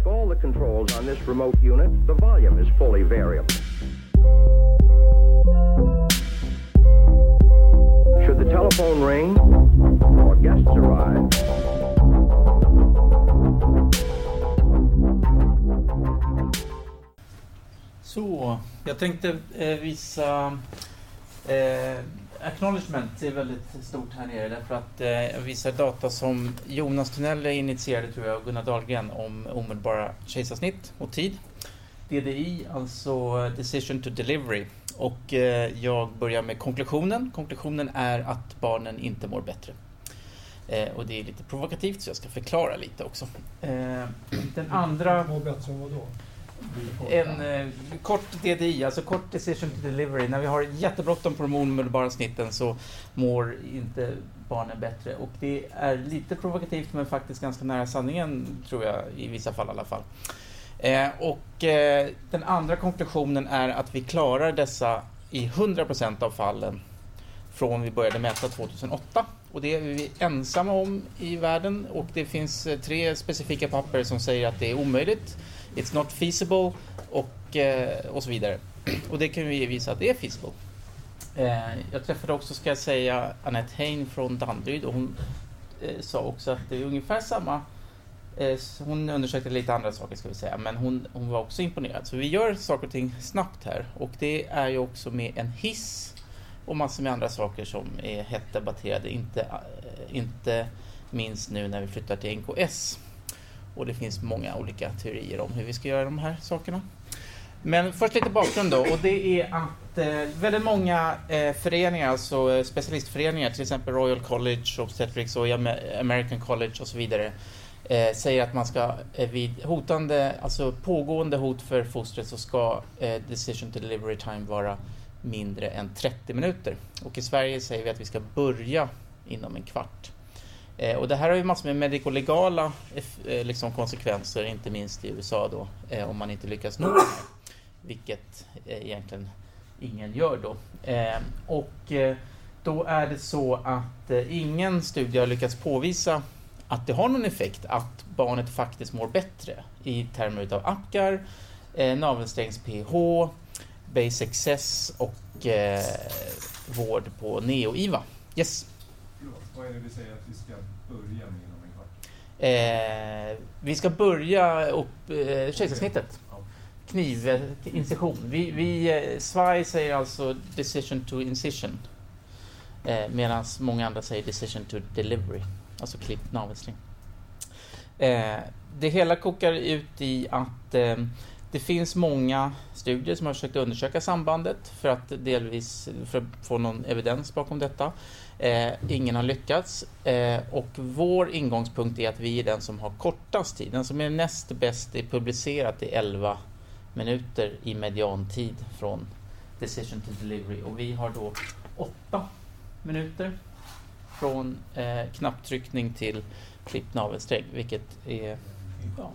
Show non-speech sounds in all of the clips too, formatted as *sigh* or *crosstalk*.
Like all the controls on this remote unit, the volume is fully variable. Should the telephone ring or guests arrive, Så, jag tänkte eh, visa eh, acknowledgement är väldigt stort här nere därför att eh, jag visar data som Jonas Tunnelle initierade tror jag och Gunnar Dahlgren om omedelbara kejsarsnitt och tid. DDI, alltså eh, Decision to Delivery. Och eh, jag börjar med konklusionen. Konklusionen är att barnen inte mår bättre. Eh, och det är lite provokativt så jag ska förklara lite också. Eh, den andra... Mår bättre än vadå? En eh, kort DDI, alltså kort decision to delivery. När vi har jättebråttom på de omedelbara snitten så mår inte barnen bättre. Och det är lite provokativt men faktiskt ganska nära sanningen tror jag i vissa fall i alla fall. Eh, och eh, den andra konklusionen är att vi klarar dessa i 100% av fallen från vi började mäta 2008. Och det är vi ensamma om i världen och det finns eh, tre specifika papper som säger att det är omöjligt It's not feasible och, eh, och så vidare. Och det kan vi visa att det är feasible. Eh, jag träffade också, ska jag säga, Annette Hein från Danderyd och hon eh, sa också att det är ungefär samma hon undersökte lite andra saker ska vi säga, men hon, hon var också imponerad. Så vi gör saker och ting snabbt här och det är ju också med en hiss och massor med andra saker som är hett debatterade, inte, inte minst nu när vi flyttar till NKS. Och det finns många olika teorier om hur vi ska göra de här sakerna. Men först lite bakgrund då och det är att eh, väldigt många eh, föreningar, alltså eh, specialistföreningar, till exempel Royal College, Obstetrics och American College och så vidare, eh, säger att man ska eh, vid hotande, alltså pågående hot för fostret så ska eh, decision to delivery time vara mindre än 30 minuter. Och i Sverige säger vi att vi ska börja inom en kvart. Eh, och det här har ju massor med medikolegala eh, liksom konsekvenser, inte minst i USA då, eh, om man inte lyckas nå det här. Vilket eh, egentligen ingen gör då. Eh, och eh, då är det så att ingen studie har lyckats påvisa att det har någon effekt att barnet faktiskt mår bättre i termer utav APGAR, navelsträngs-PH, basic access och vård på neo-IVA. Yes? Vad är det vi säger att vi ska börja med inom en kvart? Eh, vi ska börja upp eh, kejsarsnittet. Ja. Knivincision. Vi, vi, eh, SVAI säger alltså decision to incision. Eh, Medan många andra säger decision to delivery. Alltså klippt navelsträng. Eh, det hela kokar ut i att eh, det finns många studier som har försökt undersöka sambandet för att delvis för att få någon evidens bakom detta. Eh, ingen har lyckats eh, och vår ingångspunkt är att vi är den som har kortast tid. Den som är näst bäst är publicerat i 11 minuter i mediantid från decision to delivery och vi har då 8 minuter från eh, knapptryckning till klippt navelsträng vilket är ja,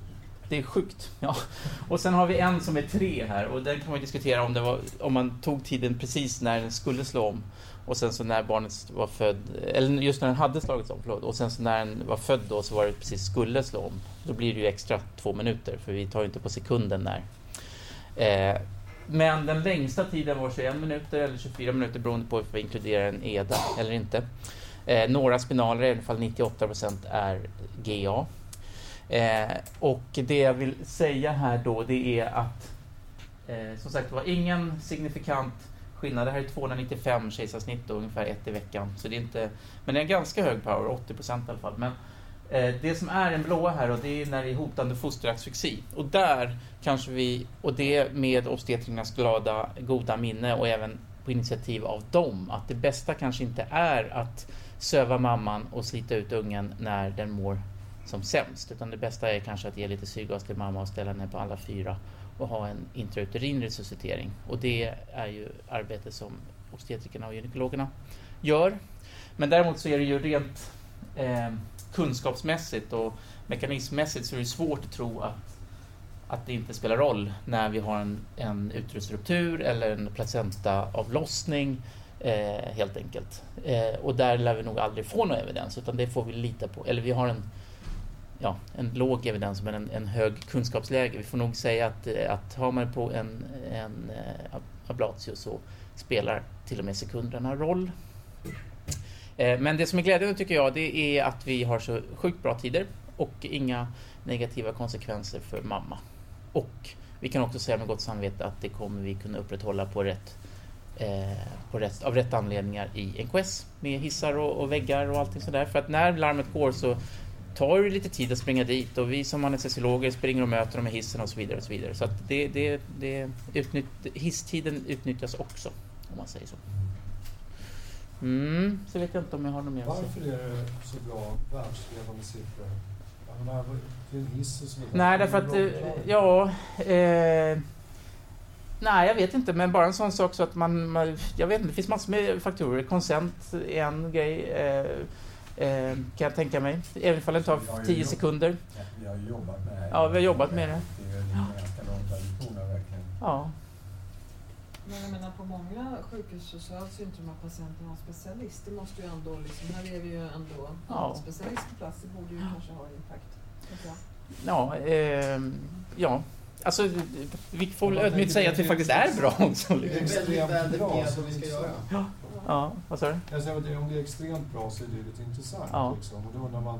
det är sjukt. Ja. Och sen har vi en som är tre här och den kan man diskutera om, det var, om man tog tiden precis när den skulle slå om och sen så när barnet var född, eller just när den hade slagits om, förlåt, och sen så när den var född då så var det precis skulle slå om. Då blir det ju extra två minuter för vi tar ju inte på sekunden när. Eh, men den längsta tiden var 21 minuter eller 24 minuter beroende på om vi inkluderar en EDA eller inte. Eh, några spinaler, i alla fall 98 procent, är GA. Eh, och det jag vill säga här då det är att eh, som sagt var ingen signifikant skillnad. Det här är 295 kejsarsnitt och ungefär ett i veckan. Så det är inte, men det är en ganska hög power, 80 procent i alla fall. Men eh, det som är den blåa här och det är när det är hotande fosteraxfixi. Och där kanske vi, och det med obstetrikernas glada, goda minne och även på initiativ av dem, att det bästa kanske inte är att söva mamman och slita ut ungen när den mår som sämst. Utan det bästa är kanske att ge lite syrgas till mamma och ställa henne på alla fyra och ha en intrauterin resuscitering. Och det är ju arbete som obstetrikerna och gynekologerna gör. Men däremot så är det ju rent eh, kunskapsmässigt och mekanismmässigt så är det svårt att tro att, att det inte spelar roll när vi har en, en utrusruptur eller en placentaavlossning eh, helt enkelt. Eh, och där lär vi nog aldrig få någon evidens utan det får vi lita på. Eller vi har en ja, en låg evidens men en, en hög kunskapsläge. Vi får nog säga att, eh, att har man på en, en eh, ablatio så spelar till och med sekunderna roll. Eh, men det som är glädjande tycker jag det är att vi har så sjukt bra tider och inga negativa konsekvenser för mamma. Och vi kan också säga med gott samvete att det kommer vi kunna upprätthålla på rätt, eh, på rätt, av rätt anledningar i NKS med hissar och, och väggar och allting sådär. För att när larmet går så tar det lite tid att springa dit och vi som anestesiologer springer och möter dem med hissen och så vidare. Och så vidare. Så att det, det, det utnytt, hisstiden utnyttjas också, om man säger så. Mm, så vet jag inte om jag har något mer. Varför är det så bra världsledande siffror? Jag menar, Det är en hiss och så vidare. Nej, därför att, eh, ja... Eh, nej, jag vet inte, men bara en sån sak så att man... man jag vet inte, det finns massor med faktorer. Konsent är en grej, eh, kan jag tänka mig. Även om den tar Vi har ju 10 jobb- sekunder. Ja, Vi har ju jobbat med det. Ja, vi har jobbat med det. Det är ju en ganska lång tradition av verkligen. Ja. Men jag menar på många sjukhus så söks ju inte de här patienterna av specialist. Det måste ju ändå liksom, här är vi ju ändå Ja. specialist på plats. Det borde ju kanske ha impact. Ja, eh, ja. Alltså, vi får väl ödmjukt säga att vi faktiskt är bra också. Det är Liksom. extremt väldigt bra. vad vi det ska göra. intressant. Ja, vad sa du? Jag säger att om det är extremt bra så är det lite intressant. Ja. Liksom. Och då när man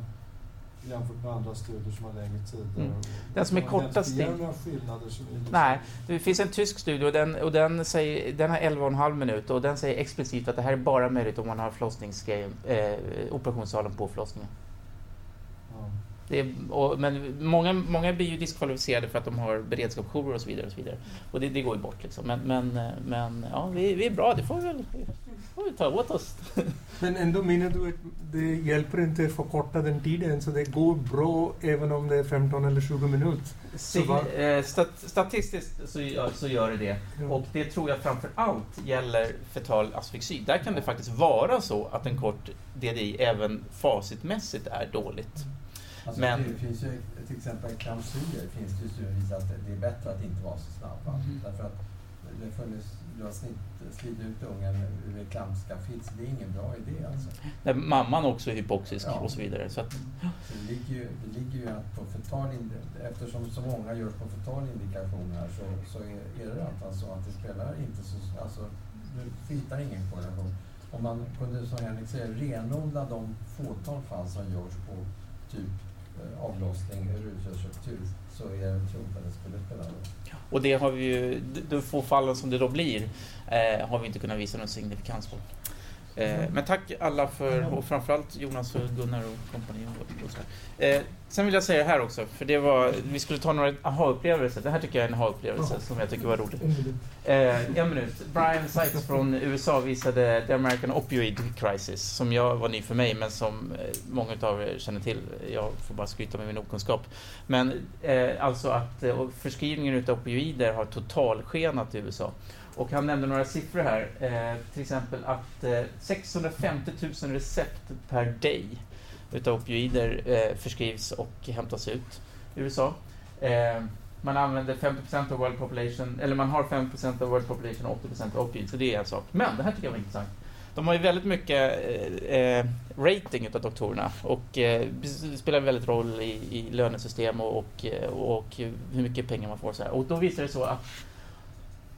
jämfört med andra studier som har längre tider. Mm. Den som är kortast tid. några skillnader som är Nej, det finns en tysk studie och den, och den, säger, den har 11,5 minut och den säger explicit att det här är bara möjligt om man har förlossningsgrejen, eh, operationssalen på förlossningen. Är, och, men många, många blir ju diskvalificerade för att de har beredskapsjourer och så vidare. Och, så vidare. och det, det går ju bort liksom. Men, men, men ja, vi, vi är bra, det får vi väl får vi ta åt oss. *laughs* Men ändå menar du att det hjälper inte att förkorta den tiden så det går bra även om det är 15 eller 20 minuter? Sig, vad- eh, stat, statistiskt så gör, så gör det det. Ja. Och det tror jag framför allt gäller fetal asfixi. Där kan det faktiskt vara så att en kort DDI även facitmässigt är dåligt. Alltså, Men- Det finns ju till exempel klausuler finns det ju studier att det är bättre att inte vara så snabb. Mhm. Därför att det funnits, du har snitt, slitit ut ungen ur klampskafitt, så det är ingen bra idé alltså. Där mamman också är hypoxisk Ja. och så vidare. Så att, Så det ligger ju, det ligger ju att på fetal eftersom så många görs på fetal indikation här så, så är, är det alltså så att det spelar inte så, alltså du hittar ingen korrelation. Om man kunde som Henrik säger renodla de fåtal fall som görs på typ eh, avlossning, rusreflektur så är det troligt att det skulle spela roll. och det har vi ju, de få fallen som det då blir, eh, har vi inte kunnat visa någon signifikans på. Eh, men tack alla för, och framförallt Jonas och Gunnar och kompani. Och, och så här. Eh, sen vill jag säga det här också, för det var, vi skulle ta några aha-upplevelser. Det här tycker jag är en aha-upplevelse som jag tycker var rolig. Eh, en minut. Brian Sykes från USA visade The American Opioid Crisis, som jag var ny för mig, men som eh, många av er känner till. Jag får bara skryta med min okunskap. Men eh, alltså att eh, förskrivningen av opioider har totalskenat i USA. Och han nämnde några siffror här. Eh, till exempel att eh, 650 000 recept per day utav opioider eh, förskrivs och hämtas ut i USA. Eh, man använder 50% av world population, eller man har 5% av world population och 80% av opioid, så det är en sak. Men det här tycker jag var intressant. De har ju väldigt mycket eh, eh rating utav doktorerna och eh, det spelar väldigt roll i, i lönesystem och, och, och hur mycket pengar man får. Så här. Och då visar det så att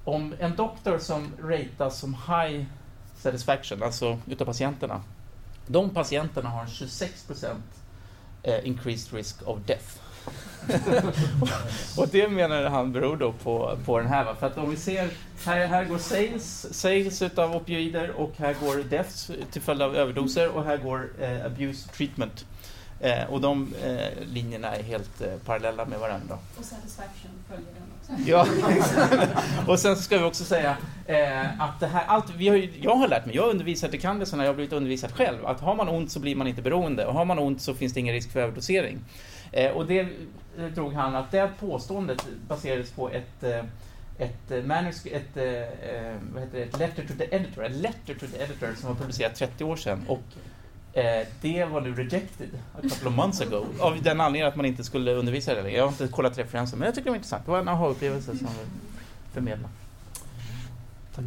om en doktor som ratas som high satisfaction, alltså utav patienterna, de patienterna har en 26% eh, increased risk of death. *laughs* och det menar han beror då på, på den här. Va? För att om vi ser, här, här går sales, sales utav opioider och här går deaths till följd av överdoser och här går eh, abuse treatment. Eh, och de eh, linjerna är helt eh, parallella med varandra. Och satisfaction följer den också. Ja, *laughs* och sen så ska vi också säga eh, att det här, allt, vi har jag har lärt mig, jag har undervisat i Candice när jag har blivit undervisad själv, att har man ont så blir man inte beroende och har man ont så finns det ingen risk för överdosering. Eh, och det eh, drog han att det påståendet baserades på ett ett manusk- ett, vad heter det, ett letter to the editor, a letter to the editor som var publicerat 30 år sedan och eh, det var nu rejected a couple of months ago *laughs* av den anledningen att man inte skulle undervisa det längre. Jag har inte kollat referenser men jag tycker det var intressant. Det var en aha-upplevelse som vi förmedlade. Tack.